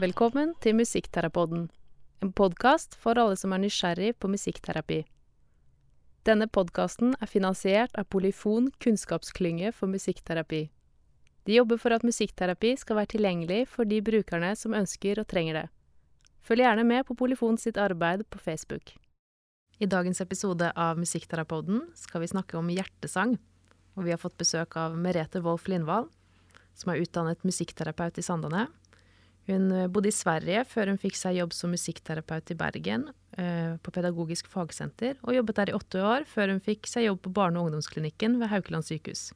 Velkommen til Musikkterapoden, en podkast for alle som er nysgjerrig på musikkterapi. Denne podkasten er finansiert av Polyfon kunnskapsklynge for musikkterapi. De jobber for at musikkterapi skal være tilgjengelig for de brukerne som ønsker og trenger det. Følg gjerne med på Polyfon sitt arbeid på Facebook. I dagens episode av Musikkterapoden skal vi snakke om hjertesang, og vi har fått besøk av Merete Wolff Lindvall, som er utdannet musikkterapeut i Sandane. Hun eh, bodde i Sverige før hun fikk seg jobb som musikkterapeut i Bergen, eh, på Pedagogisk fagsenter, og jobbet der i åtte år før hun fikk seg jobb på barne- og ungdomsklinikken ved Haukeland sykehus.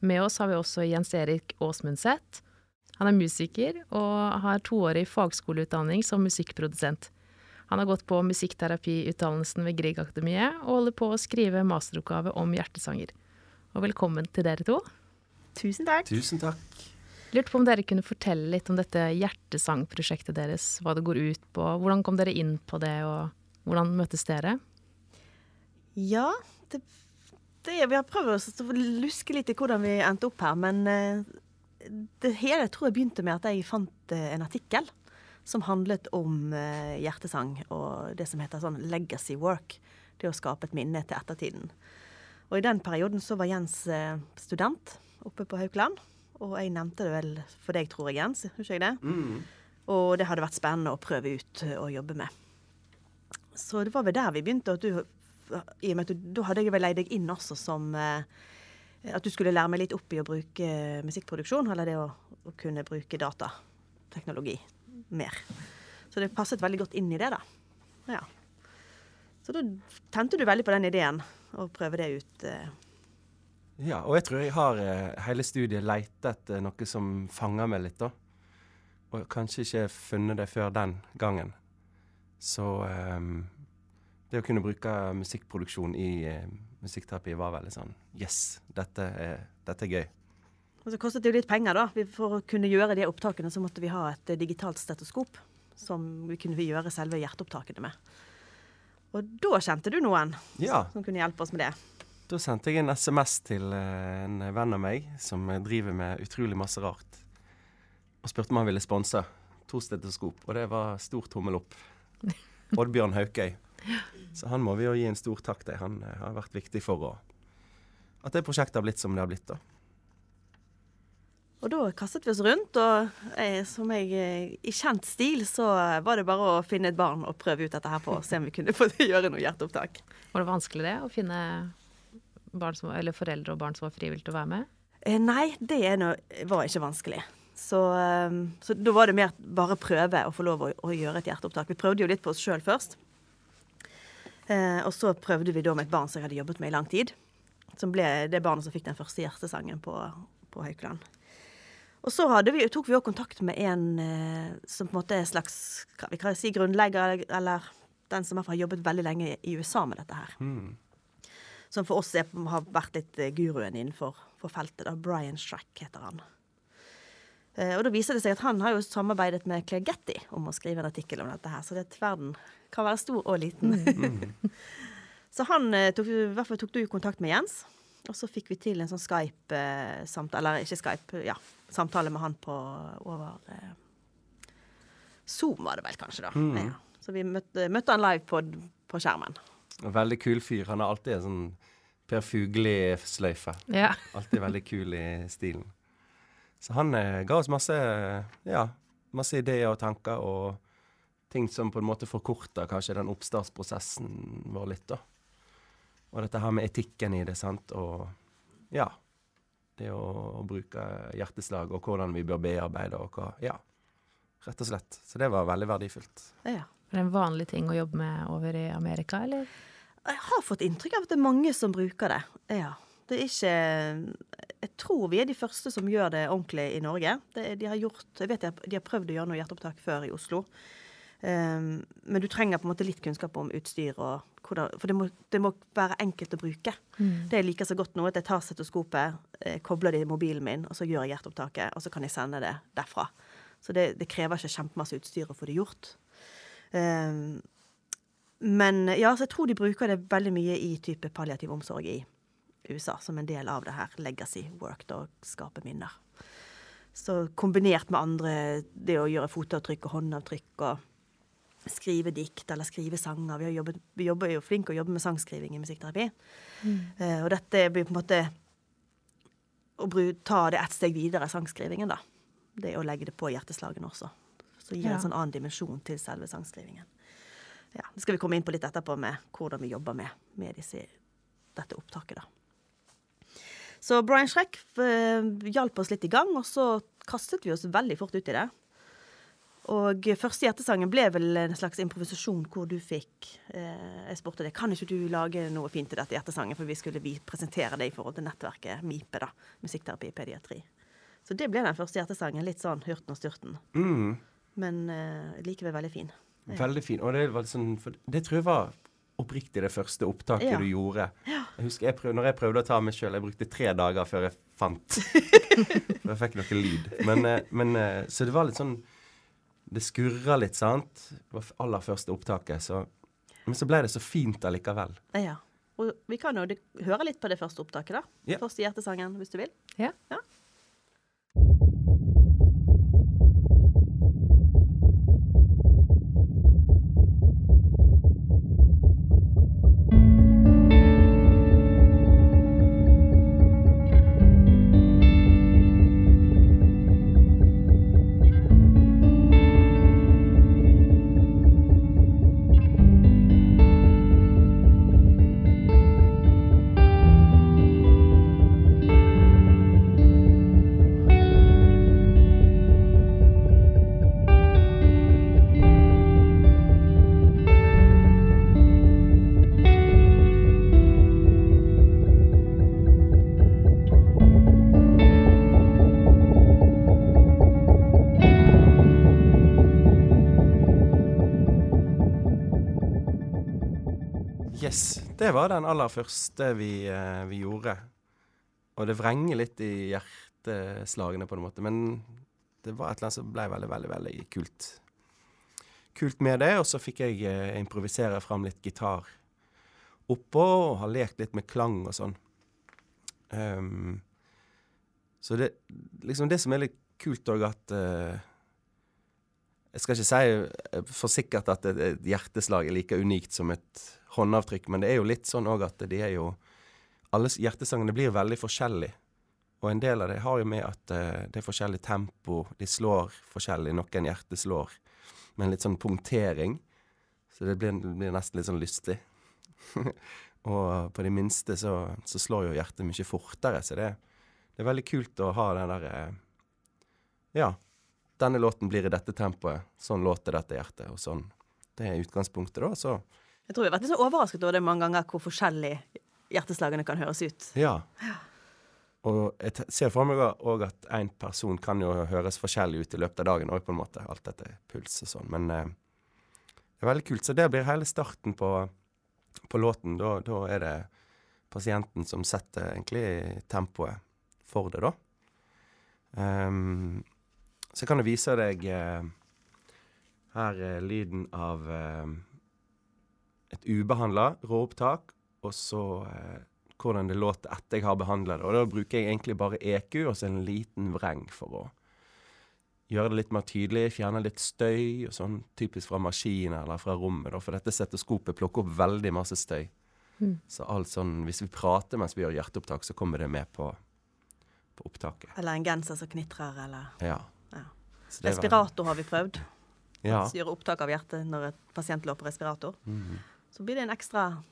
Med oss har vi også Jens Erik Aasmundseth. Han er musiker og har toårig fagskoleutdanning som musikkprodusent. Han har gått på musikkterapiutdannelsen ved Griegakademiet og holder på å skrive masteroppgave om hjertesanger. Og velkommen til dere to. Tusen takk. Tusen takk. Lurte på om dere kunne fortelle litt om dette hjertesangprosjektet deres, hva det går ut på. Hvordan kom dere inn på det, og hvordan møtes dere? Ja, det, det, vi har prøvd å luske litt i hvordan vi endte opp her. Men eh, det hele tror jeg begynte med at jeg fant eh, en artikkel som handlet om eh, hjertesang og det som heter sånn legacy work. Det å skape et minne til ettertiden. Og i den perioden så var Jens student oppe på Haukeland. Og jeg nevnte det vel for deg, tror jeg, Jens. Husker jeg det? Mm. Og det hadde vært spennende å prøve ut å jobbe med. Så det var vel der vi begynte. at du, i og med at du, da hadde jeg vel leid deg inn også som eh, At du skulle lære meg litt opp i å bruke musikkproduksjon, eller det å, å kunne bruke datateknologi mer. Så det passet veldig godt inn i det, da. Ja. Så da tente du veldig på den ideen, å prøve det ut. Eh, ja, og jeg tror jeg har eh, hele studiet leita etter noe som fanger meg litt, da. Og kanskje ikke funnet det før den gangen. Så um, det å kunne bruke musikkproduksjon i uh, musikkterapi var veldig sånn Yes, dette er, dette er gøy. Og så kostet det jo litt penger, da. For å kunne gjøre de opptakene så måtte vi ha et digitalt stetoskop som vi kunne gjøre selve hjerteopptakene med. Og da kjente du noen ja. som kunne hjelpe oss med det. Da sendte jeg en SMS til eh, en venn av meg som driver med utrolig masse rart, og spurte om han ville sponse to stetoskop, og det var stor tommel opp. Oddbjørn Haukøy. Så han må vi jo gi en stor takk til. Han eh, har vært viktig for å, at det prosjektet har blitt som det har blitt. da. Og da kastet vi oss rundt, og jeg, som jeg eh, i kjent stil, så var det bare å finne et barn og prøve ut dette her på, og se om vi kunne få gjøre noe hjerteopptak. Var det vanskelig det, å finne som, eller foreldre og barn som var frivillige til å være med? Eh, nei, det noe, var ikke vanskelig. Så, um, så, da var det mer bare prøve å få lov å, å gjøre et hjerteopptak. Vi prøvde jo litt på oss sjøl først. Eh, og så prøvde vi da med et barn som jeg hadde jobbet med i lang tid. Som ble det barnet som fikk den første hjertesangen på, på Haukeland. Og så vi, tok vi òg kontakt med en eh, som på en måte er slags vi kan si grunnlegger, eller den som i hvert fall har jobbet veldig lenge i USA med dette her. Mm som for oss er, har vært litt eh, guruen innenfor for feltet. da, Brian Strack heter han. Eh, og da viser det seg at han har jo samarbeidet med Claire Getty om å skrive en artikkel om dette her, så det verden kan være stor og liten. Mm. så han eh, tok, i hvert fall tok du kontakt med Jens, og så fikk vi til en sånn Skype-samtale, eller ikke Skype, ja, samtale med han på over Zoom, var det vel kanskje, da. Mm. Ja. Så vi møtte, møtte han live på, på skjermen. Veldig kul fyr. Han har alltid en sånn Per Fugli-sløyfe. Ja. alltid veldig kul i stilen. Så han eh, ga oss masse, ja, masse ideer og tanker og ting som på en måte forkorter kanskje den oppstartsprosessen vår litt, da. Og dette her med etikken i det, sant, og ja. Det å, å bruke hjerteslag og hvordan vi bør bearbeide og hva Ja. Rett og slett. Så det var veldig verdifullt. Ja. Er det en vanlig ting å jobbe med over i Amerika, eller? Jeg har fått inntrykk av at det er mange som bruker det. Ja. Det er ikke Jeg tror vi er de første som gjør det ordentlig i Norge. Det, de har gjort, jeg vet de har prøvd å gjøre noe hjerteopptak før i Oslo. Um, men du trenger på en måte litt kunnskap om utstyr, og hvordan, for det må, det må, være enkelt å bruke. Mm. Det jeg liker så godt nå, at jeg tar stetoskopet, eh, kobler det i mobilen min, og så gjør jeg hjerteopptaket, og så kan jeg sende det derfra. Så det, det krever ikke kjempemasse utstyr å få det gjort. Um, men ja, så jeg tror de bruker det veldig mye i type palliativ omsorg i USA, som en del av det her legacy work, da, skape minner. Så kombinert med andre, det å gjøre fotavtrykk og håndavtrykk og skrive dikt eller skrive sanger. Vi, har jobbet, vi jobber jo flinke å jobbe med sangskriving i musikkterapi. Eh, og dette blir på en måte å ta det ett steg videre, sangskrivingen, da. Det å legge det på hjerteslagene også. Så gir Ja. en sånn annen dimensjon til selve sangskrivingen. Ja, Det skal vi komme inn på litt etterpå med hvordan vi jobber med, med disse, dette opptaket, da. Så Brian Schreck eh, hjalp oss litt i gang, og så kastet vi oss veldig fort ut i det. Og første hjertesangen ble vel en slags improvisasjon hvor du fikk eh, Jeg spurte deg kan ikke du lage noe fint til dette hjertesangen, for vi skulle vi presentere det i forhold til nettverket MIPE, da. Musikkterapi pediatri. Så det ble den første hjertesangen. Litt sånn hurten og styrten. Mm. Men eh, likevel veldig fin. Veldig fin. Og det var sånn for Det tror jeg var oppriktig det første opptaket Ja. du gjorde. Jeg husker jeg prøv, når jeg prøvde å ta meg sjøl, jeg brukte tre dager før jeg fant For jeg fikk noe lyd. Men, eh, men eh, Så det var litt sånn Det skurra litt, sant? Det var aller første opptaket. Så, men så ble det så fint allikevel. Ja. Og vi kan jo høre litt på det første opptaket, da. Ja. Første hjertesangen, hvis du vil. Ja. Yes. Det var den aller første vi, eh, vi gjorde. Og det vrenger litt i hjerteslagene på en måte, men det var et eller annet som ble veldig, veldig, veldig kult. Kult med det, og så fikk jeg eh, improvisere fram litt gitar oppå, og har lekt litt med klang og sånn. Um, så det, liksom det som er litt kult òg, at eh, Jeg skal ikke si eh, for sikkert at et, hjerteslag er like unikt som et håndavtrykk, men det er jo litt sånn òg at de er jo Alle hjertesangene blir veldig forskjellige. Og en del av det har jo med at eh, det er forskjellig tempo, de slår forskjellig. Noen hjerter slår med en litt sånn punktering. Så det blir, blir nesten litt sånn lystig. og på de minste så, så slår jo hjertet mye fortere, så det, det er veldig kult å ha den derre Ja, denne låten blir i dette tempoet. Sånn låter dette hjertet, og sånn. Det er utgangspunktet, da. Så Jeg tror vi har vært litt så overrasket over det mange ganger, hvor forskjellig hjerteslagene kan høres ut. ja. Og jeg ser for meg òg at én person kan jo høres forskjellig ut i løpet av dagen òg, på en måte. Alt dette puls og sånn. Men eh, det er veldig kult. Så det blir hele starten på, på låten. Da, da er det pasienten som setter egentlig tempoet for det, da. Ehm, så jeg kan jeg vise deg eh, her er lyden av eh, et ubehandla råopptak, og så eh, hvordan det låter etter jeg har behandla det. Og da bruker jeg egentlig bare EQ og så en liten vreng for å gjøre det litt mer tydelig, fjerne litt støy og sånn, typisk fra maskiner eller fra rommet, da, for dette stetoskopet plukker opp veldig masse støy. Mm. Så alt sånn, hvis vi prater mens vi gjør hjerteopptak, så kommer det med på, på opptaket. Eller en genser som knitrer, eller Ja. Respirator har vi prøvd. Ja. Gjøre opptak av hjertet når et pasient lå på respirator. Mhm. Så blir det en ekstra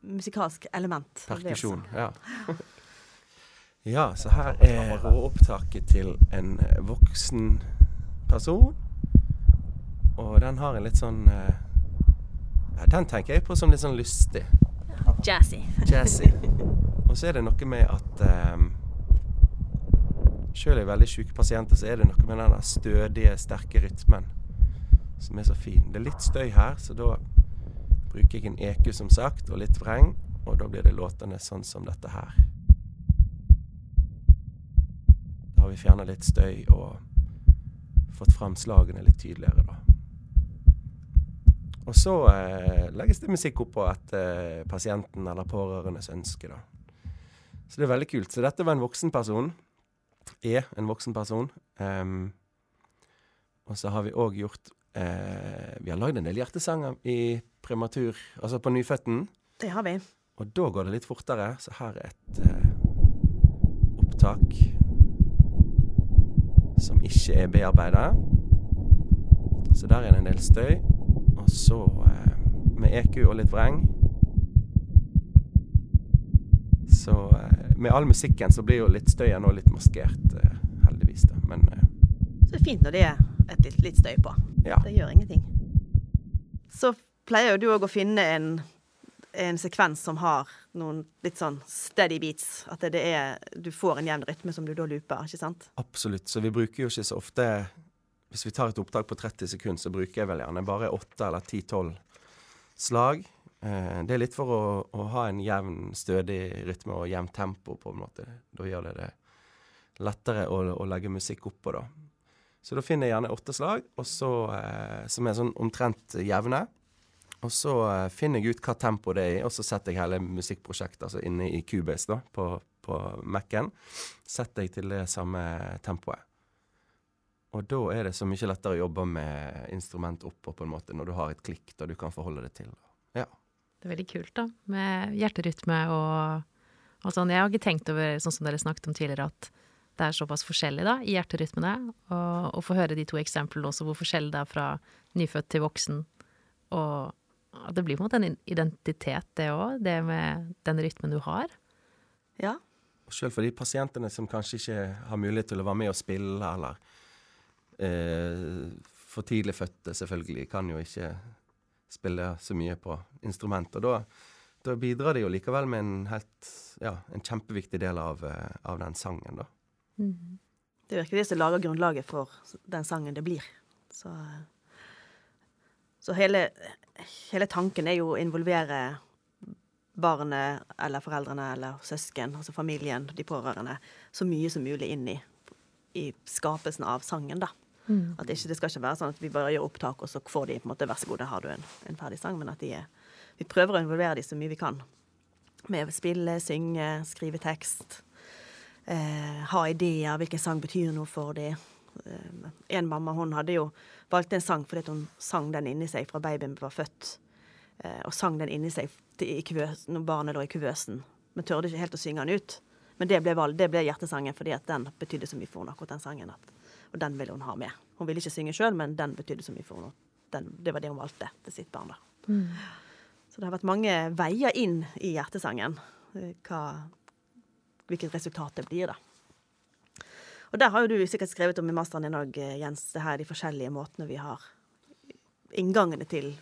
musikalsk element. Perkusjon. Ja. ja, så her er råopptaket til en voksen person. Og den har en litt sånn eh, ja, Den tenker jeg på som litt sånn lystig. Jazzy. Jazzy. Og så er det noe med at um, Sjøl i veldig syke pasienter så er det noe med den stødige, sterke rytmen som er så fin. Det er litt støy her, så da bruker jeg en EQ som sagt, og litt vreng. Og da blir det låtende sånn som dette her. Da har vi fjerna litt støy og fått fram slagene litt tydeligere, da. Og så eh, legges det musikk oppå etter eh, pasienten eller pårørendes ønske, da. Så det er veldig kult. Så dette var en voksen person. Er en voksen person. Um, og så har vi òg gjort eh, Vi har lagd en del hjertesanger i prematur, altså på nyfødten. Det har vi. Og da går det litt fortere, så her er et eh, opptak som ikke er bearbeida. Så der er det en del støy. Og så eh, med EQ og litt vreng. Så eh, med all musikken så blir jo litt støyen nå litt maskert, eh, heldigvis. da. Men eh, Så det er fint når det er et litt, litt støy på. ja. Det gjør ingenting. Så pleier jo du òg å finne en, en sekvens som har noen litt sånn steady beats. At det er, du får en jevn rytme som du da looper, ikke sant? Absolutt. Så vi bruker jo ikke så ofte Hvis vi tar et opptak på 30 sekunder, så bruker jeg vel gjerne bare 8 eller 10-12 slag. Eh, det er litt for å, å ha en jevn, stødig rytme og jevnt tempo, på en måte. Da gjør det det lettere å, å legge musikk oppå, da. Så da finner jeg gjerne åtte slag, så, eh, som er sånn omtrent jevne. Og så eh, finner jeg ut hva tempo det er i, og så setter jeg hele musikkprosjektet altså inne i Cubase da, på, på Mac-en. Setter jeg til det samme tempoet. Og da er det så mye lettere å jobbe med instrument oppå, på en måte, når du har et klikk da du kan forholde det til. Ja. Det er veldig kult, da, med hjerterytme og, og sånn. Jeg har ikke tenkt over, sånn som dere snakket om tidligere, at det er såpass forskjellig da, i hjerterytmene. Og, å få høre de to eksemplene også, hvor forskjellig det er fra nyfødt til voksen. Og at det blir på en måte en identitet, det òg, det med den rytmen du har. Ja. Og selv for de pasientene som kanskje ikke har mulighet til å være med og spille, eller eh, for tidlig fødte selvfølgelig, kan jo ikke spille så mye på instrument. Og da, da bidrar de jo likevel med en helt, ja, en kjempeviktig del av, eh, av den sangen, da. Det virker det som lager grunnlaget for den sangen det blir. Så, så hele, hele tanken er jo å involvere barnet eller foreldrene eller søsken, altså familien, de pårørende, så mye som mulig inn i, i skapelsen av sangen, da. At det, ikke, det skal ikke være sånn at vi bare gjør opptak, og så får de på en måte vær så god, der har du en, en ferdig sang, men at de er Vi prøver å involvere de så mye vi kan. Med å spille, synge, skrive tekst eh, ha ideer, hvilken sang betyr noe for dem. Eh, en mamma hun hadde jo valgt en sang fordi hun sang den inni seg fra babyen var født. Eh, og sang den inni seg i kvøs, når barnet lå i kuvøsen. Men tørde ikke helt å synge den ut. Men det ble, valg, det ble hjertesangen fordi at den betydde så mye for henne, akkurat den sangen. At, og den ville hun ha med. Hun ville ikke synge sjøl, men den betydde så mye for henne. Den, det var det hun valgte til sitt barn. da. Så det har vært mange veier inn i hjertesangen. eh, Hva, hvilket resultat det blir, da. Og der har jo du sikkert skrevet om i masteren din òg, Jens, det her de forskjellige måtene vi har inngangene til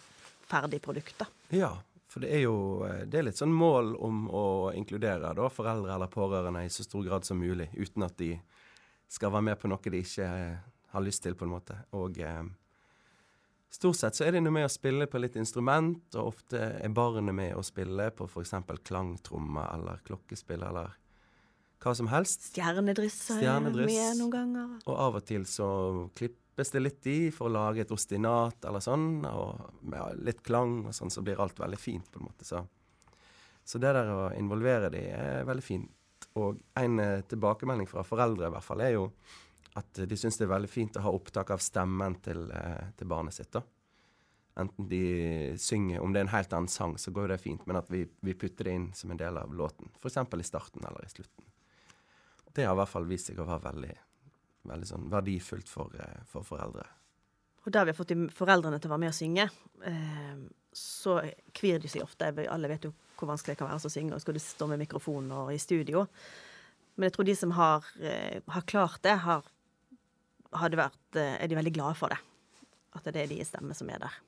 ferdig produkt, da. Ja, for det er jo eh, det er litt sånn mål om å inkludere da, foreldre eller pårørende i så stor grad som mulig, uten at de skal være med på noe de ikke eh, har lyst til, på en måte. Og eh, stort sett så er det noe med å spille på litt instrument, og ofte er barnet med å spille på f.eks. klangtromme eller klokkespill eller hva som helst. Stjernedryss har jeg med noen ganger. Og av og til så klippes det litt i for å lage et ostinat eller sånn, og med litt klang og sånn, så blir alt veldig fint, på en måte. Så, så det der å involvere de er veldig fint. Og en eh, tilbakemelding fra foreldre i hvert fall er jo at de syns det er veldig fint å ha opptak av stemmen til, eh, til barnet sitt. da. Enten de synger Om det er en helt annen sang, så går jo det fint, men at vi, vi putter det inn som en del av låten. F.eks. i starten eller i slutten. Det har i hvert fall vist seg å være veldig, veldig sånn verdifullt for, eh, for foreldre. Og der vi har fått de foreldrene til å være med og synge, eh, så kvir de seg ofte. Alle vet jo hvor vanskelig det kan være å synge, og skal du stå med mikrofon og i studio. Men jeg tror de som har, eh, har klart det, har, hadde vært, eh, er de veldig glade for det. At det er deres stemme som er der.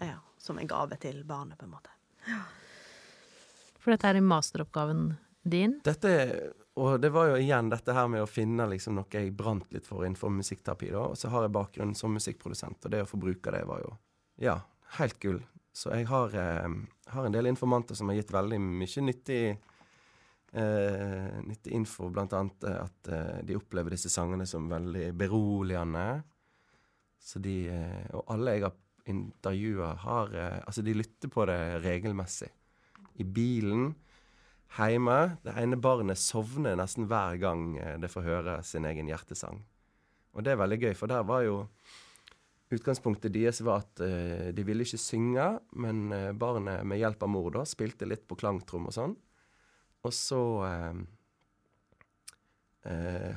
Ja, som en gave til barnet, på en måte. For dette er masteroppgaven din. Dette, og det var jo igjen dette her med å finne liksom noe jeg brant litt for innenfor musikkterapi. da, Og så har jeg bakgrunn som musikkprodusent, og det å få bruke det var jo ja, helt gull. Så jeg har, eh, har en del informanter som har gitt veldig mye nyttig eh, nyttig info, annet eh, at eh, de opplever disse sangene som veldig beroligende. Så de, og alle jeg har intervjua, har Altså, de lytter på det regelmessig. I bilen, hjemme. Det ene barnet sovner nesten hver gang det får høre sin egen hjertesang. Og det er veldig gøy, for der var jo Utgangspunktet deres var at uh, de ville ikke synge, men uh, barnet med hjelp av mor da, spilte litt på klangtrom og sånn. Og så uh,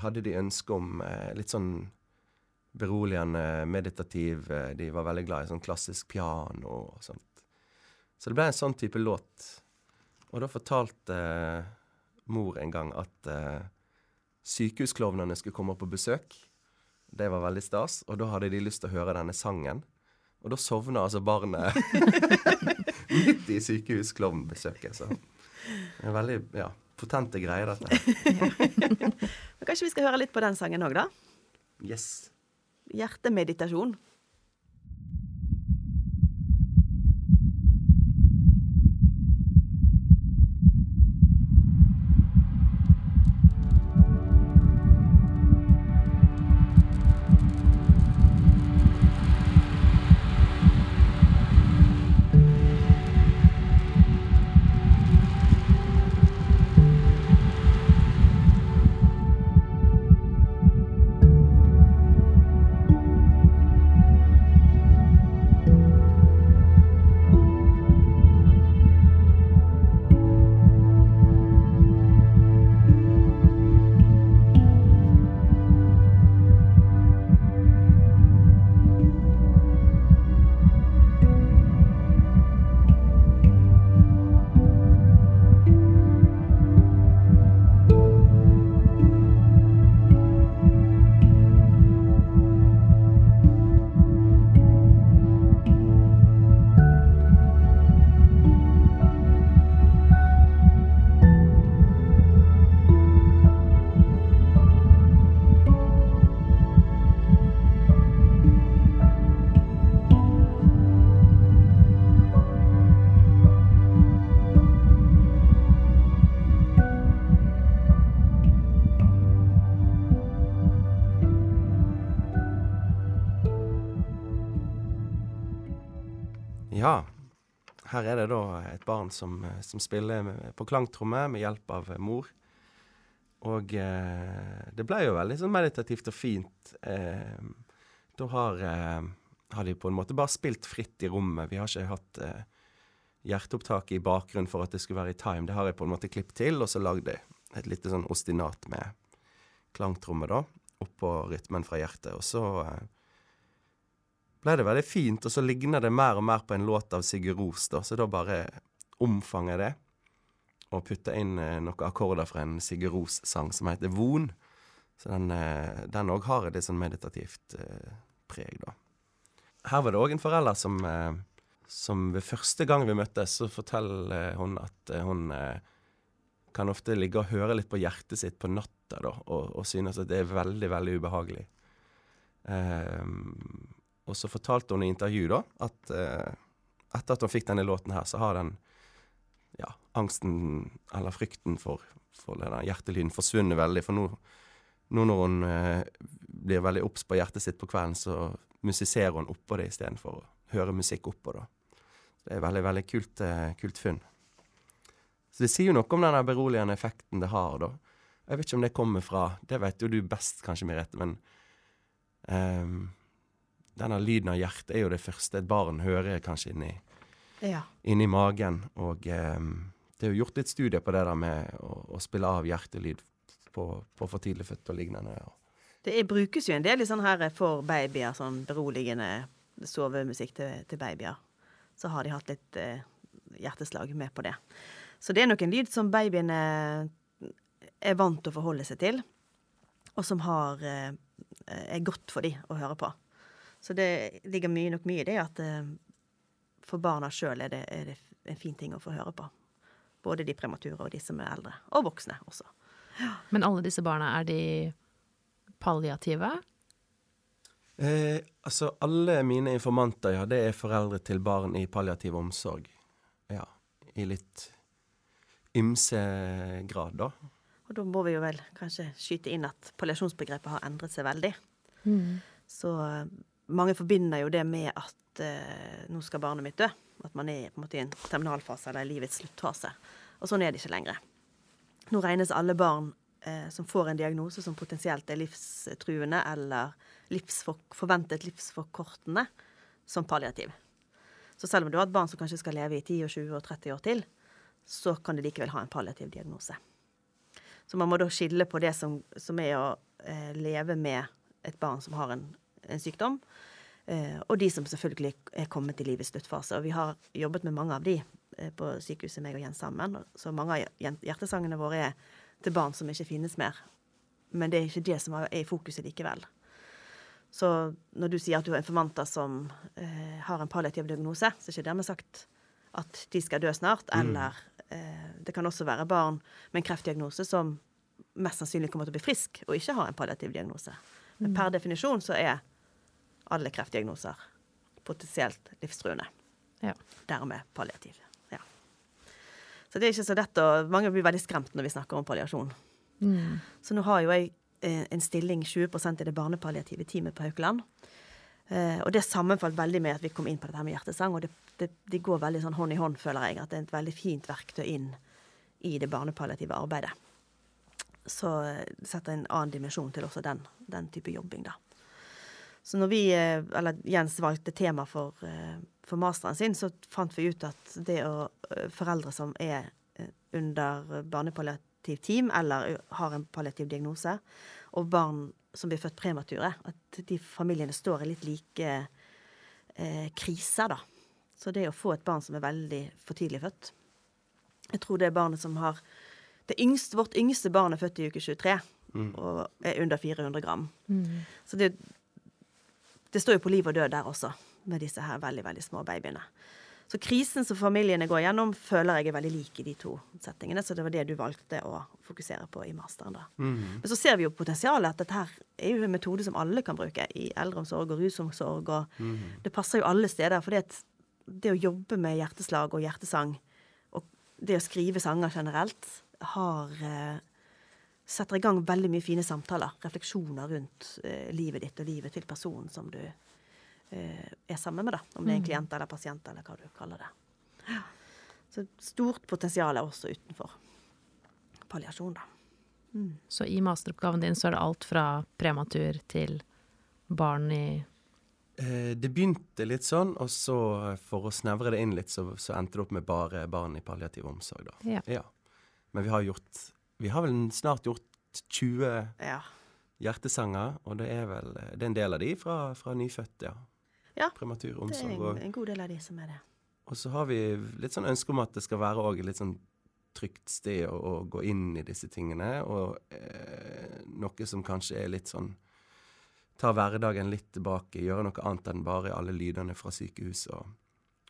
hadde de ønske om litt sånn beroligende, meditativ De var veldig glad i sånn klassisk piano og sånt. Så det ble en sånn type låt. Og da fortalte mor en gang at sykehusklovnene skulle komme på besøk. Det var veldig stas. Og da hadde de lyst til å høre denne sangen. Og da sovna altså barnet midt i sykehusklovnbesøket. Så det er veldig ja, potente greier, dette. Men kanskje vi skal høre litt på den sangen òg, da? Yes. Hjertemeditasjon. Ja. Her er det da et barn som, som spiller på klangtromme med hjelp av mor. Og eh, det ble jo veldig sånn meditativt og fint. Eh, da har, eh, har, de på en måte bare spilt fritt i rommet. Vi har ikke hatt eh, hjerteopptak i bakgrunnen for at det skulle være i time. Det har jeg på en måte klippet til, og så lagd et lite sånn ostinat med klangtromme, da, oppå rytmen fra hjertet. Og så eh, ble det veldig fint, og så ligner det mer og mer på en låt av Sigurd Ros, da, så da bare omfanger jeg det. Og putter inn eh, noen akkorder fra en Sigurd Ros-sang som heter Von. Så den òg eh, har et litt sånn meditativt eh, preg, da. Her var det òg en forelder som, eh, som ved første gang vi møttes, så forteller hun at eh, hun eh, kan ofte ligge og høre litt på hjertet sitt på natta, da, og, og synes at det er veldig, veldig ubehagelig. Um, og så fortalte hun i intervju da at eh, etter at hun fikk denne låten her, så har den ja, angsten eller frykten for, for denne hjertelyden forsvunnet veldig. For nå, nå når hun eh, blir veldig obs på hjertet sitt på kvelden, så musiserer hun oppå det istedenfor å høre musikk oppå. da. Det er veldig, veldig kult, eh, kult funn. Så det sier jo noe om den beroligende effekten det har, da. Jeg vet ikke om det kommer fra Det vet jo du best, kanskje, Merete, men um, denne lyden av hjertet er jo det første et barn hører kanskje inni, ja. inni magen. Og um, det er jo gjort litt studier på det der med å, å spille av hjertelyd på, på for tidlig fødte og lignende. Det er, brukes jo en del sånn her for babyer, sånn beroligende sovemusikk til, til babyer. Så har de hatt litt eh, hjerteslag med på det. Så det er nok en lyd som babyene er vant til å forholde seg til, og som har, eh, er godt for dem å høre på. Så det ligger mye, nok mye i det at eh, for barna sjøl er, er, det en fin ting å få høre på. Både de premature og de som er eldre. Og voksne også. Ja. Men alle disse barna, er de palliative? Eh, altså, alle mine informanter, ja, det er foreldre til barn i palliativ omsorg. Ja. I litt ymse grad, da. Og da må vi jo vel kanskje skyte inn at palliasjonsbegrepet har endret seg veldig. Mm. Så mange forbinder jo det med at eh, nå skal barnet mitt dø. At man er på en måte i en terminalfase eller i livets sluttfase. Og sånn er det ikke lenger. Nå regnes alle barn eh, som får en diagnose som potensielt er livstruende eller livsfor, forventet livsforkortende, som palliativ. Så selv om du har et barn som kanskje skal leve i 10, og 20 og 30 år til, så kan de likevel ha en palliativ diagnose. Så man må da skille på det som, som er å eh, leve med et barn som har en sykdom, eh, og de som selvfølgelig er kommet i livets sluttfase. Og vi har jobbet med mange av de eh, på sykehuset, meg og Jens sammen. Så mange av hjertesangene våre er til barn som ikke finnes mer. Men det er ikke det som er i fokuset likevel. Så når du sier at du har informanter som eh, har en palliativ diagnose, så er ikke dermed sagt at de skal dø snart. Mm. Eller eh, det kan også være barn med en kreftdiagnose som mest sannsynlig kommer til å bli frisk og ikke har en palliativ diagnose. Men per definisjon så er alle kreftdiagnoser potensielt livstruende. Ja. Dermed palliativ. Ja. Så det er ikke så lett å Mange blir veldig skremt når vi snakker om palliasjon. Mm. Så nå har jo jeg eh, en stilling 20% i det barnepalliative teamet på Haukeland. Eh, og det sammenfalt veldig med at vi kom inn på dette med hjertesang. Og det, det, det, går veldig sånn hånd i hånd, føler jeg. At det er et veldig fint verktøy inn i det barnepalliative arbeidet så eh, setter en annen dimensjon til også den, den, type jobbing, da. Så når vi, eh, eller Jens valgte tema for, eh, for masteren sin, så fant vi ut at det å foreldre som er under barnepalliativ team eller har en palliativ diagnose, og barn som blir født premature, at de familiene står i litt like eh, kriser, da. Så det å få et barn som er veldig for tidlig født Jeg tror det er barnet som har det yngste, vårt yngste barn er født i uke 23 mm. og er under 400 gram. Mm. Så det, det, står jo på liv og død der også, med disse her veldig, veldig små babyene. Så krisen som familiene går gjennom, føler jeg er veldig lik i de to settingene. Så det var det du valgte å fokusere på i masteren. da. Mm. Men så ser vi jo potensialet at dette her er jo en metode som alle kan bruke i eldreomsorg og rusomsorg. og mm. Det passer jo alle steder. For det å jobbe med hjerteslag og hjertesang, og det å skrive sanger generelt, har eh, setter i gang veldig mye fine samtaler, refleksjoner rundt eh, livet ditt og livet til personen som du eh, er sammen med, da. Om det er en mm. klient eller pasient, eller hva du kaller det. Ja. Så stort potensial er også utenfor palliasjon, da. Mm. Så i masteroppgaven din så er det alt fra prematur til barn i eh, Det begynte litt sånn, og så for å snevre det inn litt, så, så endte det opp med bare barn i palliativ omsorg, da. Ja. ja. Men vi har gjort Vi har vel snart gjort 20 ja. hjertesanger, og det er vel Det er en del av de fra, fra nyfødte, ja. Ja, Prematur omsorg. Det er en, en, god del av de som er det. Og så har vi litt sånn ønske om at det skal være òg litt sånn trygt sted å, å, gå inn i disse tingene, og eh, noe som kanskje er litt sånn Ta hverdagen litt tilbake, gjøre noe annet enn bare alle lydene fra sykehuset. Og,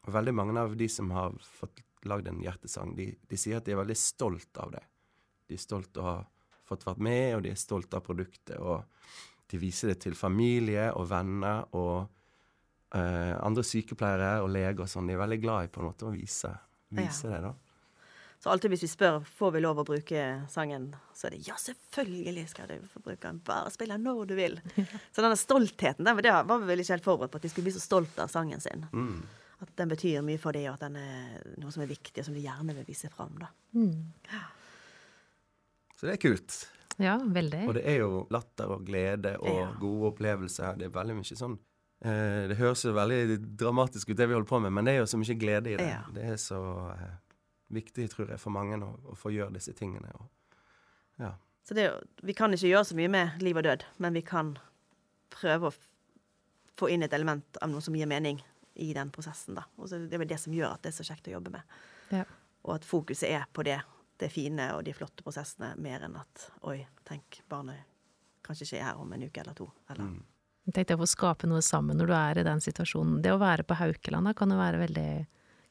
og veldig mange av de som har fått lagd en hjertesang, de, de, sier at de er veldig stolt av det. De er stolt av å ha fått vært med, og de er stolt av produktet. Og de viser det til familie og venner og uh, andre sykepleiere og leger og sånn. De er veldig glad i på en måte å vise, vise ja. det, da. Så alltid hvis vi spør får vi lov å bruke sangen, så er det ja, selvfølgelig skal du få bruke den. Bare spill den når du vil. Så denne stoltheten, den, det var vi vel ikke helt forberedt på, at de skulle bli så stolte av sangen sin. Mm at den betyr mye for dem, og at den er noe som er viktig, og som de gjerne vil vise fram. Da. Mm. Så det er kult. Ja, veldig. Og det er jo latter og glede og ja. gode opplevelser. Det er veldig mye sånn eh, Det høres jo veldig dramatisk ut, det vi holder på med, men det er jo så mye glede i det. Ja. Det er så eh, viktig, tror jeg, for mange å, å få gjøre disse tingene. Og, ja. Så det, vi kan ikke gjøre så mye med liv og død, men vi kan prøve å få inn et element av noe som gir mening i den prosessen. da. Og Det er vel det som gjør at det er så kjekt å jobbe med. Ja. Og at fokuset er på det, det fine og de flotte prosessene, mer enn at oi, tenk, barnet kanskje ikke er her om en uke eller to. Eller. Mm. Tenk tenkte å få skape noe sammen når du er i den situasjonen. Det å være på Haukeland kan jo være veldig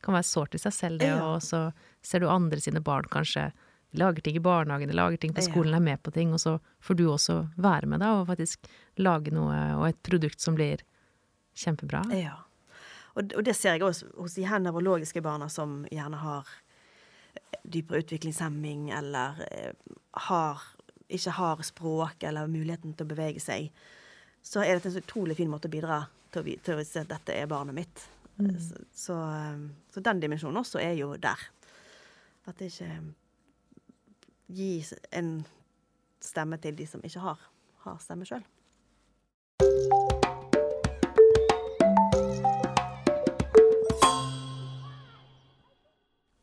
kan være sårt i seg selv, det, ja. og så ser du andre sine barn kanskje lager ting i barnehagen, lager ting på skolen, er med på ting, og så får du også være med da, og faktisk lage noe, og et produkt som blir kjempebra. Ja. Og, og, det ser jeg også hos de her nevrologiske barna som gjerne har dypere utviklingshemming eller eh, har, ikke har språk eller muligheten til å bevege seg. Så er det en utrolig fin måte å bidra til å, til å se at dette er barnet mitt. Mm. Så, så, eh, så, den dimensjonen også er jo der. At det ikke gis en stemme til de som ikke har, har stemme sjøl.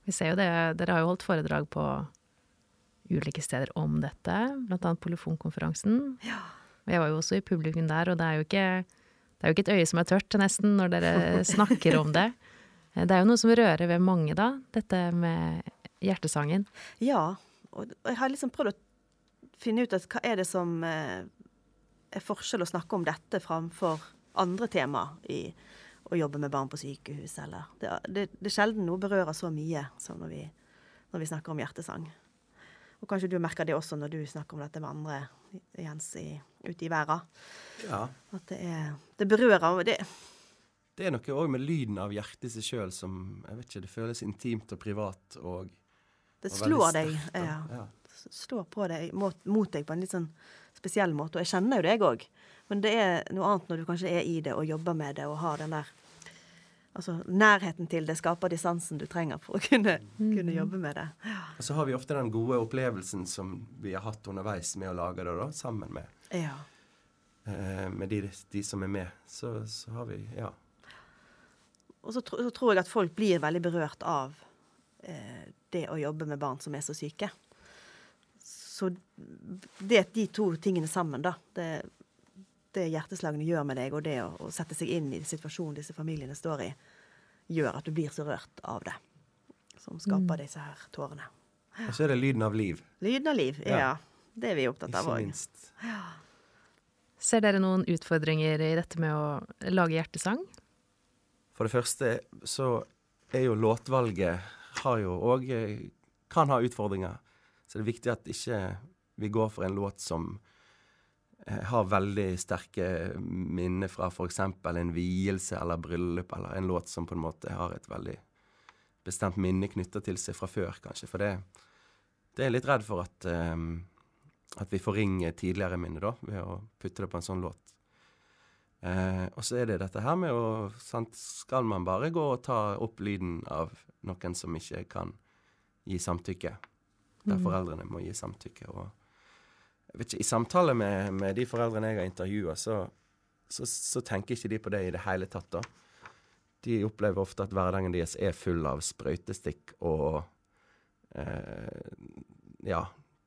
Vi ser jo det, dere har jo holdt foredrag på ulike steder om dette, blant annet Polyfonkonferansen. Ja. Jeg var jo også i publikum der, og det er jo ikke, det er jo ikke et øye som er tørt, nesten, når dere snakker om det. Det er jo noe som rører ved mange, da, dette med hjertesangen. Ja, og jeg har liksom prøvd å finne ut at hva er det som eh, er forskjell å snakke om dette framfor andre tema i å jobbe med barn på sykehus, eller Det, det, det er sjelden noe berører så mye som når vi, når vi snakker om hjertesang. Og kanskje du merker det også når du snakker om dette med andre, Jens, i, ute i verden. Ja. At det er Det berører og det, Det er noe òg med lyden av hjertet i seg sjøl som jeg vet ikke, det føles intimt og privat og, det og slår deg. sterkt. Ja. Ja. slår på deg, mot, mot deg på en litt sånn spesiell måte. Og jeg kjenner jo det, jeg òg. Men det er noe annet når du kanskje er i det og jobber med det og har den der Altså nærheten til det skaper distansen du trenger for å kunne, kunne jobbe med det. Og så har vi ofte den gode opplevelsen som vi har hatt underveis med å lage det, da, sammen med, Ja. eh, med de, de som er med. Så, så har vi Ja. Og så, tro, så tror jeg at folk blir veldig berørt av eh, det å jobbe med barn som er så syke. Så det de to tingene sammen, da, det, det hjerteslagene gjør med deg, og det å, å sette seg inn i situasjonen disse familiene står i, gjør at du blir så rørt av det. Som skaper disse her tårene. Og så er det lyden av liv, Lyden av liv, ja. Ja. Det er vi opptatt av òg. Ja. Ser dere noen utfordringer i dette med å lage hjertesang? For det første så er jo låtvalget har jo òg kan ha utfordringer. Så det er viktig at ikke vi går for en låt som eh, har veldig sterke minner fra f.eks. en vielse eller bryllup, eller en låt som på en måte har et veldig bestemt minne knytta til seg fra før, kanskje. For det, det er jeg litt redd for at, um, at vi forringer tidligere minner, da, ved å putte det på en sånn låt. Uh, og så er det dette her med å sant, Skal man bare gå og ta opp lyden av noen som ikke kan gi samtykke? Der foreldrene må gi samtykke. Og ikke, I samtale med, med de foreldrene jeg har intervjua, så, så, så tenker ikke de på det i det hele tatt. da. De opplever ofte at hverdagen deres er full av sprøytestikk og eh, Ja,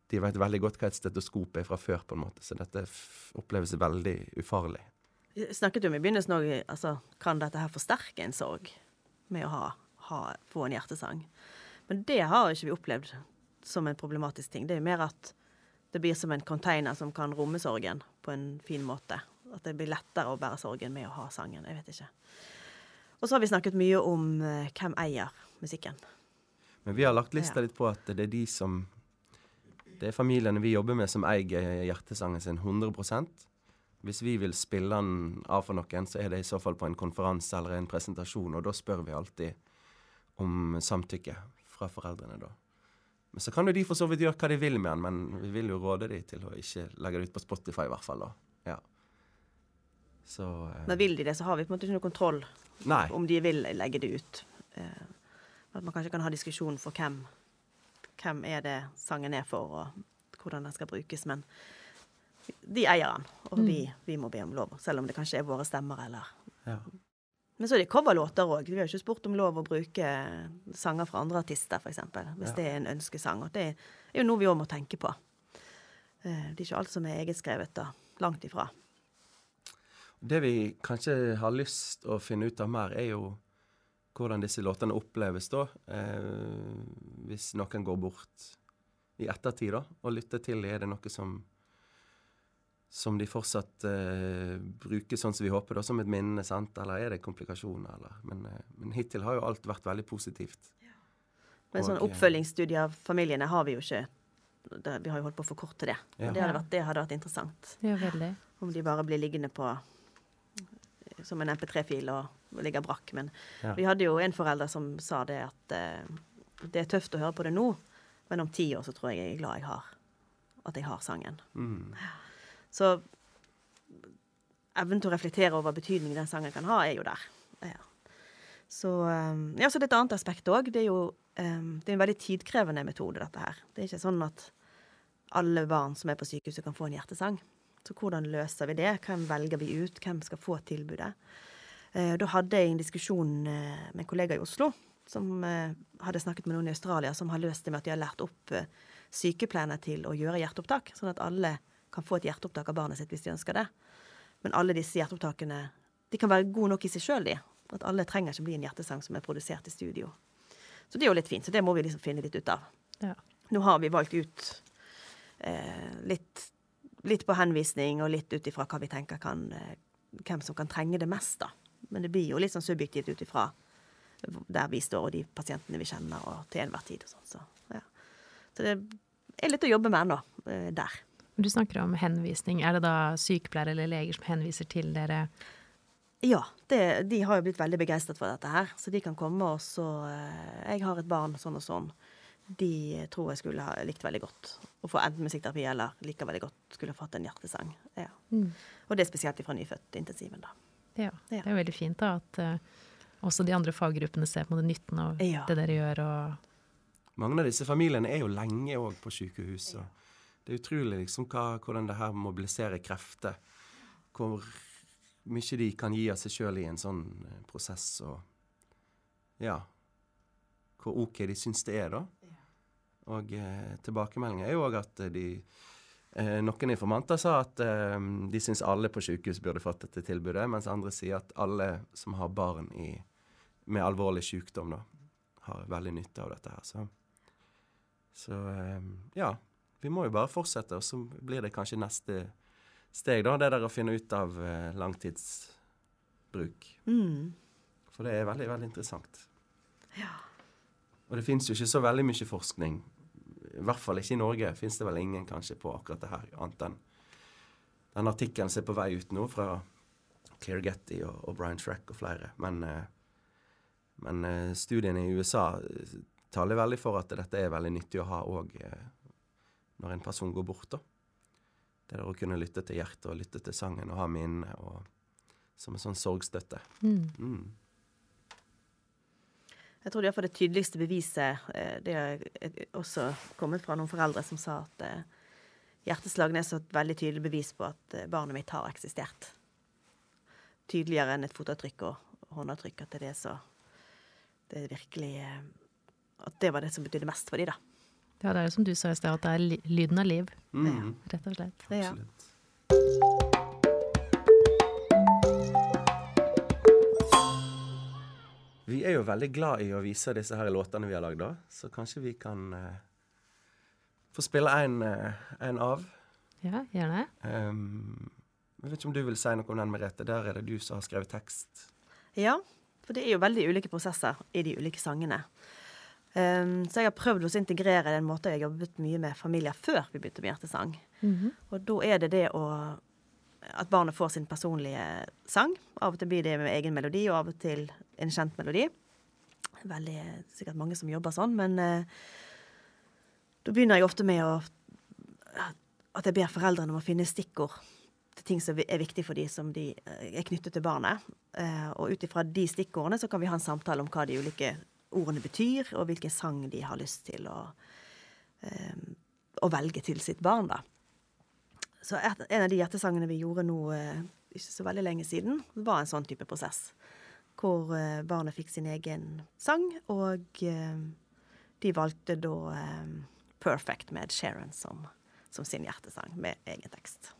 de vet veldig godt hva et stetoskop er fra før, på en måte, så dette oppleves veldig ufarlig. Vi snakket jo om i begynnelsen òg altså, Kan dette her forsterke en sorg med å ha, ha, få en hjertesang? Men det har ikke vi opplevd som en problematisk ting. Det er jo mer at det blir som en container som kan romme sorgen på en fin måte. At det blir lettere å bære sorgen med å ha sangen. Jeg vet ikke. Og så har vi snakket mye om eh, hvem eier musikken. Men vi har lagt lista Ja. litt på at det er de som Det er familiene vi jobber med, som eier hjertesangen sin 100% Hvis vi vil spille den av for noen, så er det i så fall på en konferanse eller en presentasjon, og da spør vi alltid om samtykke fra foreldrene, da. Men så kan jo de for så vidt gjøre hva de vil med den, men vi vil jo råde de til å ikke legge det ut på Spotify, i hvert fall, da. Ja. Så eh, Men vil de det, så har vi på en måte ikke noe kontroll Nei. om de vil legge det ut. Eh, at man kanskje kan ha diskusjon for hvem, hvem er det sangen er for, og hvordan den skal brukes. Men de eier den, og vi, vi må be om lov. Selv om det kanskje er våre stemmer, eller Ja. Men så er det coverlåter òg. Vi har ikke spurt om lov å bruke sanger fra andre artister, f.eks. Hvis Ja. det er en ønskesang. Og det er jo noe vi òg må tenke på. Eh, Det er ikke alt som er egetskrevet, da. Langt ifra. Det vi kanskje har lyst å finne ut av mer, er jo hvordan disse låtene oppleves da. Eh, hvis noen går bort i ettertid da, og lytter til det, er det noe som som de fortsatt uh, bruker sånn som vi håper, da, som et minne, sant? Eller er det komplikasjoner, eller? Men, uh, men hittil har jo alt vært veldig positivt. Men sånn eh, oppfølgingsstudie av familiene har vi jo ikke. Det, vi har jo holdt på å forkorte det. Ja. Det, hadde vært, det hadde vært interessant. Ja, veldig. Om de bare blir liggende på som en MP3-fil og, og ligger brakk. Men Ja. vi hadde jo en forelder som sa det at uh, det er tøft å høre på det nå, men om ti år så tror jeg jeg er glad jeg har at jeg har sangen. Mm. Så evnen til å reflektere over betydningen den sangen kan ha, er jo der. Ja. Så, um, ja, så det er et annet aspekt òg. Det er jo um, det er en veldig tidkrevende metode, dette her. Det er ikke sånn at alle barn som er på sykehuset, kan få en hjertesang. Så hvordan løser vi det? Hvem velger vi ut? Hvem skal få tilbudet? Eh, da hadde jeg en diskusjon eh, med en kollega i Oslo som eh, hadde snakket med noen i Australia, som har løst det med at de har lært opp sykepleierne til å gjøre hjerteopptak, sånn at alle kan få et hjerteopptak av barnet sitt hvis de ønsker det. Men alle disse hjerteopptakene de kan være gode nok i seg sjøl, de. At alle trenger ikke bli en hjertesang som er produsert i studio. Så det er jo litt fint. Så det må vi liksom finne litt ut av. Ja. Nå har vi valgt ut eh, litt, litt på henvisning og litt ut ifra hva vi tenker kan eh, Hvem som kan trenge det mest, da. Men det blir jo litt sånn subjektivt ut ifra der vi står, og de pasientene vi kjenner, og til enhver tid og sånn. Så, ja. så det er litt å jobbe med ennå, eh, der. Du snakker om henvisning. Er det da sykepleiere eller leger som henviser til dere? Ja, det, de har jo blitt veldig begeistret for dette her. Så de kan komme og så eh, Jeg har et barn sånn og sånn. De tror jeg skulle ha likt veldig godt å få enten musikkterapi eller liker veldig godt skulle fått en hjertesang. Ja. Mm. Og det er spesielt fra nyfødtintensiven, da. Ja, Ja. det er jo veldig fint da at uh, også de andre faggruppene ser på nytten av Ja. det dere gjør, og Mange av disse familiene er jo lenge òg på sykehus. og Det er utrolig liksom hva, hvordan det her mobiliserer krefter. Hvor mye de kan gi av seg sjøl i en sånn eh, prosess. Og ja Hvor OK de syns det er, da. Og eh, tilbakemeldingen er jo òg at de eh, Noen informanter sa at eh, de syns alle på sykehus burde fått dette tilbudet, mens andre sier at alle som har barn i, med alvorlig sykdom, da, har veldig nytte av dette her. Så, så eh, ja. Vi må jo bare fortsette, og så blir det kanskje neste steg, da. Det der å finne ut av eh, langtidsbruk. Mm. For det er veldig, veldig interessant. Ja. Og det fins jo ikke så veldig mye forskning, i hvert fall ikke i Norge, fins det vel ingen kanskje på akkurat det her, annet enn den artikkelen som er på vei ut nå fra Claire Getty og, og Brian Shrek og flere. Men, eh, men eh, studiene i USA taler veldig for at dette er veldig nyttig å ha òg når en person går bort. da. Det der å kunne lytte til hjertet og lytte til sangen og ha minnene og som en sånn sorgstøtte. mm. Mm. Jeg tror iallfall det tydeligste beviset eh, Det har også kommet fra noen foreldre som sa at eh, hjerteslagene er så et veldig tydelig bevis på at eh, barnet mitt har eksistert. Tydeligere enn et fotavtrykk og håndavtrykk. At det er så Det er virkelig At det var det som betydde mest for dem, da. Ja, det er jo som du sa i sted, at det er lyden av liv, Mm. rett og slett. Ja. Absolutt. Vi er jo veldig glad i å vise disse her låtene vi har lagd, da. Så kanskje vi kan eh, få spille en, eh, en av. Ja, gjerne. Um, jeg vet ikke om du vil si noe om den, Merete. Der er det du som har skrevet tekst. Ja, for det er jo veldig ulike prosesser i de ulike sangene. Um, så jeg har prøvd å integrere den måten jeg har jobbet mye med familier før vi begynte med hjertesang. Mhm. Og da er det det å At barnet får sin personlige sang. Av og til blir det med egen melodi, og av og til en kjent melodi. Veldig sikkert mange som jobber sånn, men uh, da begynner jeg ofte med å At jeg ber foreldrene om å finne stikkord til ting som er viktig for de som de eh, er knyttet til barnet. Uh, og ut ifra de stikkordene så kan vi ha en samtale om hva de ulike ordene betyr, og hvilken sang de har lyst til å, eh, å velge til sitt barn, da. Så et, en av de hjertesangene vi gjorde nå eh, ikke så veldig lenge siden, var en sånn type prosess. Hvor eh, barnet fikk sin egen sang, og eh, de valgte da eh, 'Perfect' med Sharon som, som sin hjertesang, med egen tekst.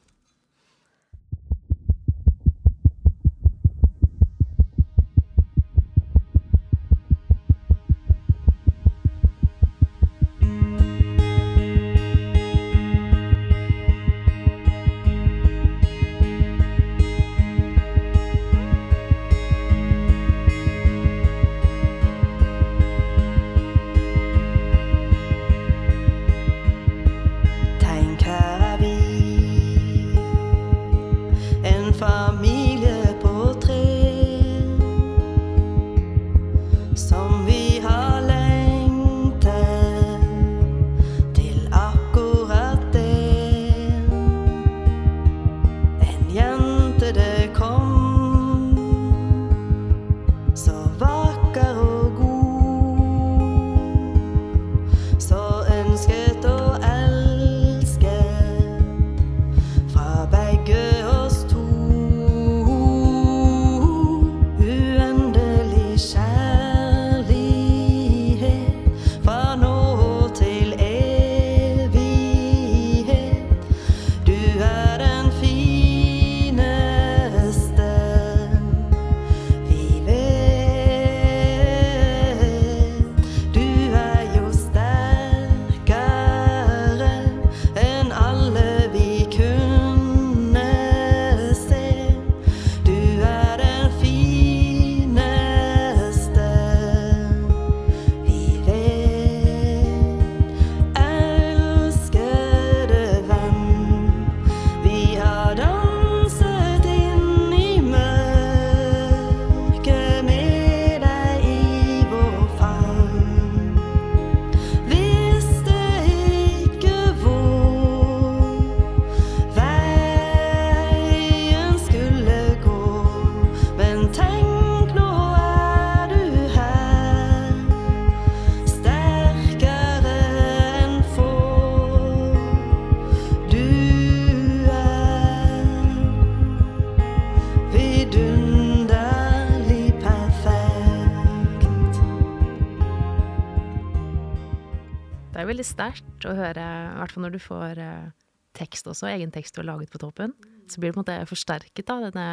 Sterkt å høre, i hvert fall når du får eh, tekst også, egen tekst du har laget på toppen. Så blir det på en måte forsterket da, denne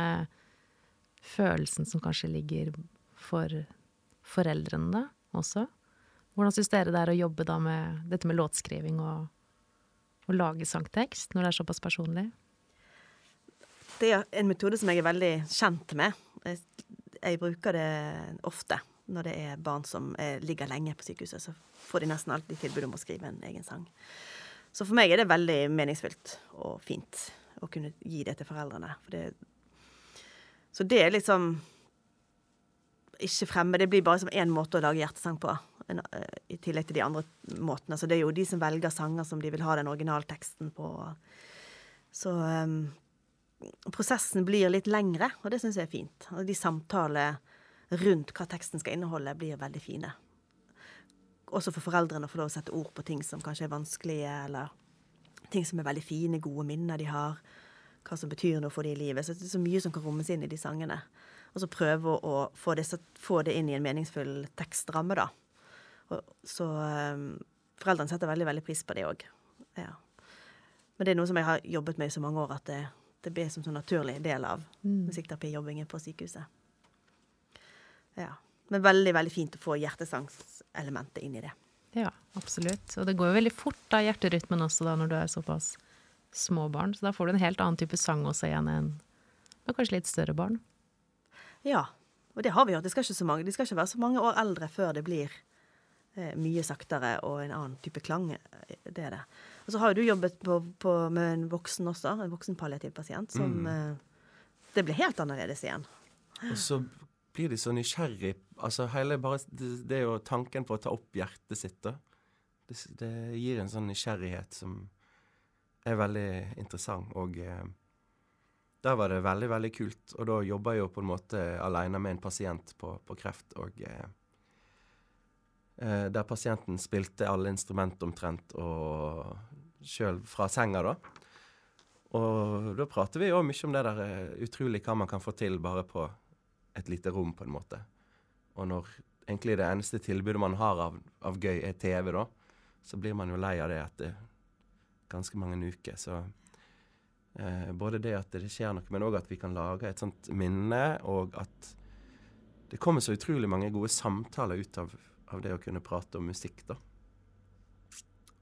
følelsen som kanskje ligger for foreldrene da, også. Hvordan syns dere det er å jobbe da med dette med låtskriving og, og lage sangtekst, når det er såpass personlig? Det er en metode som jeg er veldig kjent med. Jeg, jeg bruker det ofte når det er barn som er, ligger lenge på sykehuset. Så får de nesten alltid tilbud om å skrive en egen sang. Så for meg er det veldig meningsfylt og fint å kunne gi det til foreldrene. For det, så det er liksom ikke fremme. Det blir bare som én måte å lage hjertesang på. En, uh, I tillegg til de andre måtene. Så det er jo de som velger sanger som de vil ha den originalteksten på. Så um, prosessen blir litt lengre, og det syns jeg er fint. Og de samtaler rundt hva teksten skal inneholde, blir veldig fine. Også for foreldrene å få lov å sette ord på ting som kanskje er vanskelige, eller ting som er veldig fine, gode minner de har. Hva som betyr noe for dem i livet. Så det er så mye som kan rommes inn i de sangene. Og så prøve å få det, få det inn i en meningsfull tekstramme, da. Og, så um, foreldrene setter veldig, veldig pris på det òg. Ja. Men det er noe som jeg har jobbet med i så mange år, at det, det blir som en sånn naturlig del av mm. musikkterapijobbingen på sykehuset. Ja. Men veldig, veldig fint å få hjertesangselementet inn i det. Ja, absolutt. Og det går jo veldig fort, da, hjerterytmen også, da, når du er såpass små barn. Så da får du en helt annen type sang også igjen enn med kanskje litt større barn. Ja, og det har vi jo. Det skal ikke så mange, de skal ikke være så mange år eldre før det blir eh, mye saktere og en annen type klang. Det er det. Og så har jo du jobbet på, på, med en voksen også, en voksen palliativ pasient, som mm. eh, Det blir helt annerledes igjen. Og så blir de så nysgjerrig. Altså hele bare Det, det er jo tanken på å ta opp hjertet sitt, da. Det, det, gir en sånn nysgjerrighet som er veldig interessant. Og eh, der var det veldig, veldig kult. Og da jobba jeg jo på en måte aleine med en pasient på, på kreft. Og eh, eh der pasienten spilte alle instrument omtrent, og sjøl fra senga, da. Og da prater vi jo mye om det der eh, utrolig hva man kan få til bare på et lite rom, på en måte. Og når egentlig det eneste tilbudet man har av, av gøy, er TV, da, så blir man jo lei av det etter ganske mange uker. Så eh, både det at det skjer noe, men òg at vi kan lage et sånt minne, og at det kommer så utrolig mange gode samtaler ut av, av det å kunne prate om musikk, da.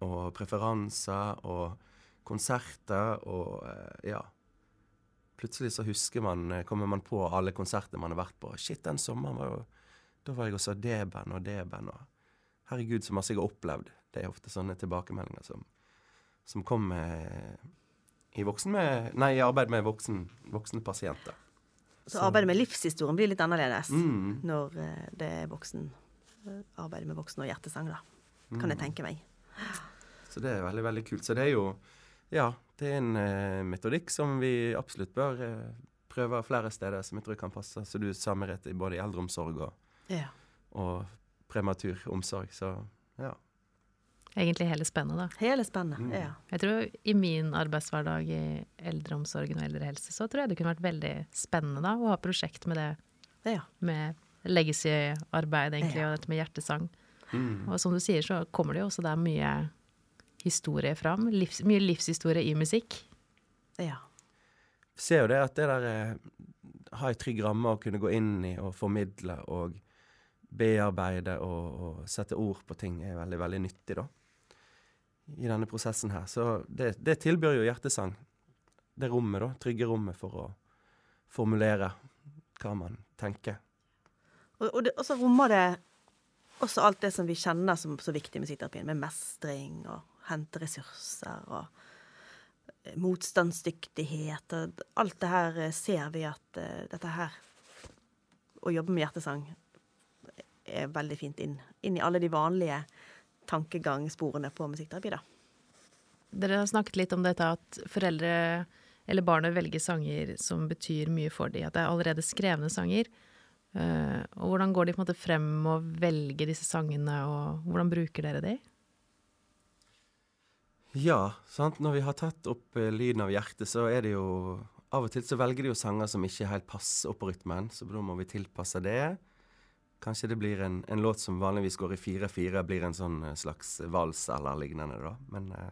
Og preferanser og konserter og eh, ja plutselig så husker man, eh, kommer man på alle konsertene man har vært på. Shit, den sommeren var jo Da var jeg også D-band og D-band og Herregud, så masse jeg har opplevd. Det er ofte sånne tilbakemeldinger som, som kommer i, med, nei, i arbeid med voksen, voksne pasienter. Så, så arbeidet med livshistorien blir litt annerledes mm. når uh, det er voksen arbeidet med voksen og hjertesang, da. Kan mm. jeg tenke meg. Så det er veldig, veldig kult. Så det er jo ja, det er en eh, metodikk som vi absolutt bør eh, prøve flere steder, som jeg tror kan passe, så du sa Merete, både i eldreomsorg og, ja. og prematuromsorg. Så ja. Egentlig hele spennet, da. Hele spennet, mm. ja. Jeg tror i min arbeidshverdag i eldreomsorgen og eldrehelse, så tror jeg det kunne vært veldig spennende da, å ha prosjekt med det. Ja. Med legacy-arbeid, egentlig, ja. og dette med hjertesang. Mm. Og som du sier, så kommer det jo også der mye historie fram. Livs, mye livshistorie i musikk. Ja. Ser jo det at det der eh, Ha ei trygg ramme å kunne gå inn i og formidle og bearbeide og, og, sette ord på ting er veldig, veldig nyttig, da. I denne prosessen her. Så det, det tilbyr jo hjertesang. Det rommet, da. Trygge rommet for å formulere hva man tenker. Og, og, det, og så rommer det også alt det som vi kjenner som så viktig i musikkterapien, med mestring og hente ressurser og eh, motstandsdyktighet og alt det her eh, ser vi at uh, dette her Å jobbe med hjertesang er veldig fint inn, inn i alle de vanlige tankegangsporene på musikkterapi, da. Dere har snakket litt om dette at foreldre eller barnet velger sanger som betyr mye for dem, at det er allerede skrevne sanger. Og hvordan går de på en måte frem og velger disse sangene, og hvordan bruker dere de? Ja, sant. Når vi har tatt opp uh, lyden av hjertet, så er det jo Av og til så velger de jo sanger som ikke helt passer opp på rytmen, så da må vi tilpasse det. Kanskje det blir en, en låt som vanligvis går i 4-4, blir en sånn eh, slags vals eller lignende, da. Men eh,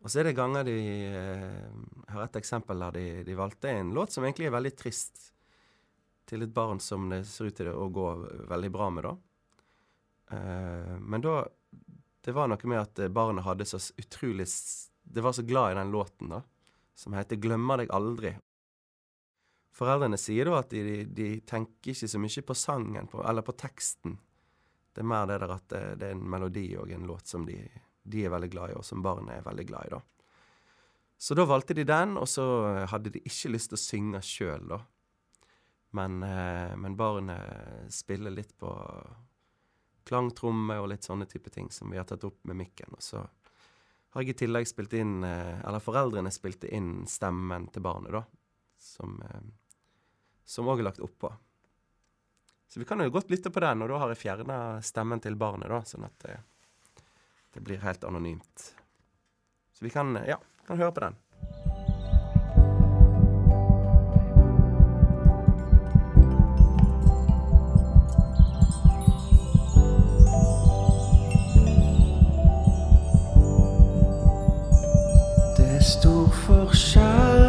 Og så er det ganger de eh, har et eksempel der de, de, valgte en låt som egentlig er veldig trist, til et barn som det ser ut til å gå veldig bra med, da. Eh, men da Det var noe med at barnet hadde så utrolig Det var så glad i den låten, da, som heter 'Glemmer deg aldri'. Foreldrene sier da at de, de, tenker ikke så mye på sangen, på, eller på teksten. Det er mer det der at det, det er en melodi og en låt som de, de, er veldig glad i, og som barnet er veldig glad i, da. Så da valgte de den, og så hadde de ikke lyst til å synge sjøl, da. Men, eh, men barnet spiller litt på klangtromme og litt sånne type ting som vi har tatt opp med mikken. Og så har jeg i tillegg spilt inn eh, Eller foreldrene spilte inn stemmen til barnet, da. Som eh, som òg er lagt oppå. Så vi kan jo godt lytte på den, og da har jeg fjerna stemmen til barnet, da, sånn at det, det, blir helt anonymt. Så vi kan, ja, kan høre på den. 我想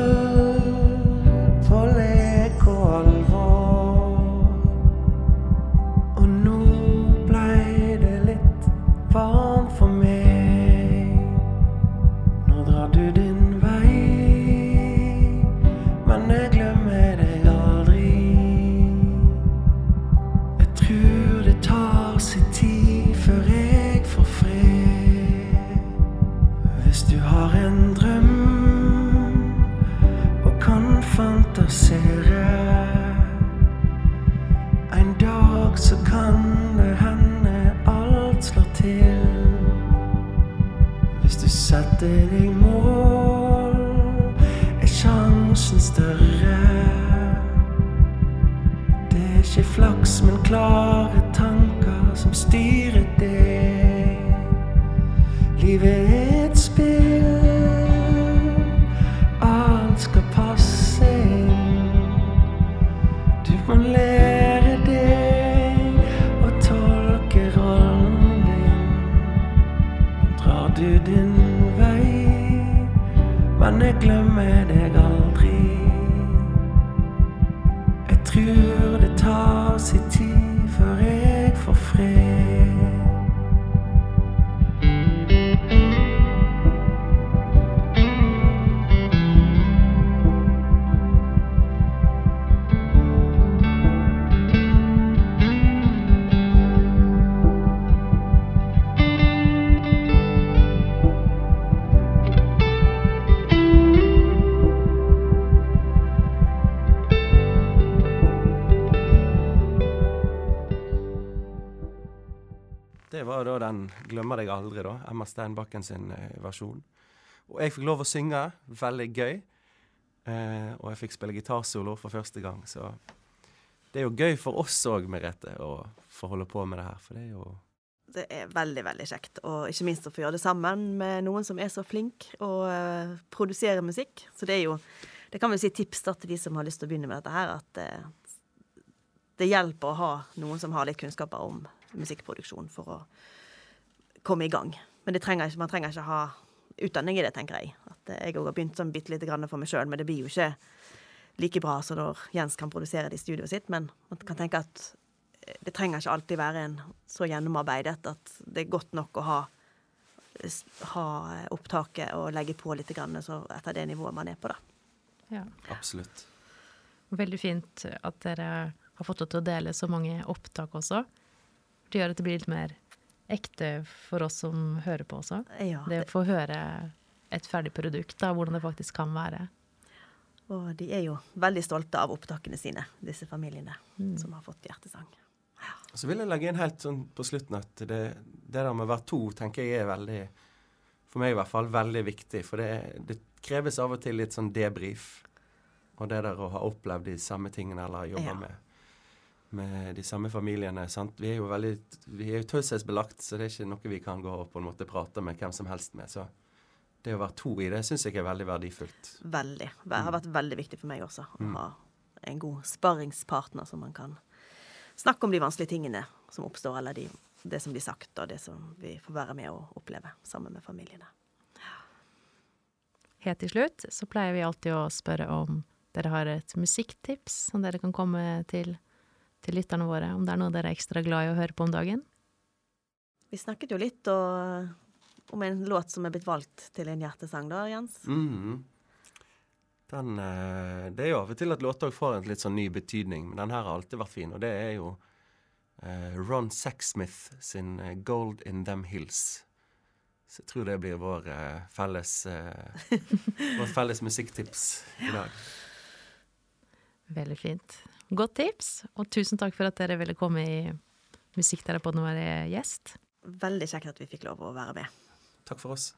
stor da den 'Glemmer deg aldri', da. Emma Steinbakken sin eh, versjon. Og jeg fikk lov å synge. Veldig gøy. Eh, og jeg fikk spille gitarsolo for første gang, så det er jo gøy for oss òg, Merete, å få holde på med det her, for det er jo det er veldig, veldig kjekt, og ikke minst å få gjøre det sammen med noen som er så flink og uh, produserer musikk. Så det er jo Det kan vi si tips da til de som har lyst til å begynne med dette her, at uh, det hjelper å ha noen som har litt kunnskaper om musikkproduksjon for å komme i gang. Men trenger ikke, man trenger ikke ha utdanning i det, tenker jeg. At jeg òg har begynt sånn bitte lite grann for meg sjøl, men det blir jo ikke like bra som når Jens kan produsere det i studioet sitt. Men man kan tenke at eh, det trenger ikke alltid være en så gjennomarbeidet at det er godt nok å ha, ha opptaket og legge på litt grann, så etter det nivået man er på, da. Ja. Absolutt. Veldig fint at dere har fått til å dele så mange opptak også. Det gjør at det blir litt mer ekte for oss som hører på også. Ja, det, det å få høre et ferdig produkt, da, hvordan det faktisk kan være. Og de er jo veldig stolte av opptakene sine, disse familiene mm. som har fått hjertesang. Ja. Så vil jeg legge inn helt sånn på slutten at det, det der med å være to tenker jeg er veldig, for meg i hvert fall, veldig viktig. For det, det kreves av og til litt sånn debrief. Og det der å ha opplevd de samme tingene eller jobba ja. med med de samme familiene. Sant? Vi er jo veldig, vi er jo taushetsbelagt, så det er ikke noe vi kan gå og på en måte prate med hvem som helst med. Så det å være to i det syns jeg er veldig verdifullt. Veldig. Det har vært veldig viktig for meg også å mm. ha en god sparringspartner som man kan snakke om de vanskelige tingene som oppstår, eller de, det som blir sagt, og det som vi får være med og oppleve sammen med familiene. Helt til slutt så pleier vi alltid å spørre om dere har et musikktips som dere kan komme til, til lytterne våre, om det er noe dere er ekstra glad i å høre på om dagen. Vi snakket jo litt og, om en låt som er blitt valgt til en hjertesang, da, Jens. Mhm. Den, eh, det er jo av og til at låter får en litt sånn ny betydning, men den her har alltid vært fin. Og det er jo eh, Ron Sexsmith sin eh, 'Gold in Them Hills'. Så jeg tror det blir vår felles vårt felles musikktips i dag. Veldig fint. Godt tips, og tusen takk for at dere ville komme i Musikkterapeuten og være gjest. Veldig kjekt at vi fikk lov å være med. Takk for oss.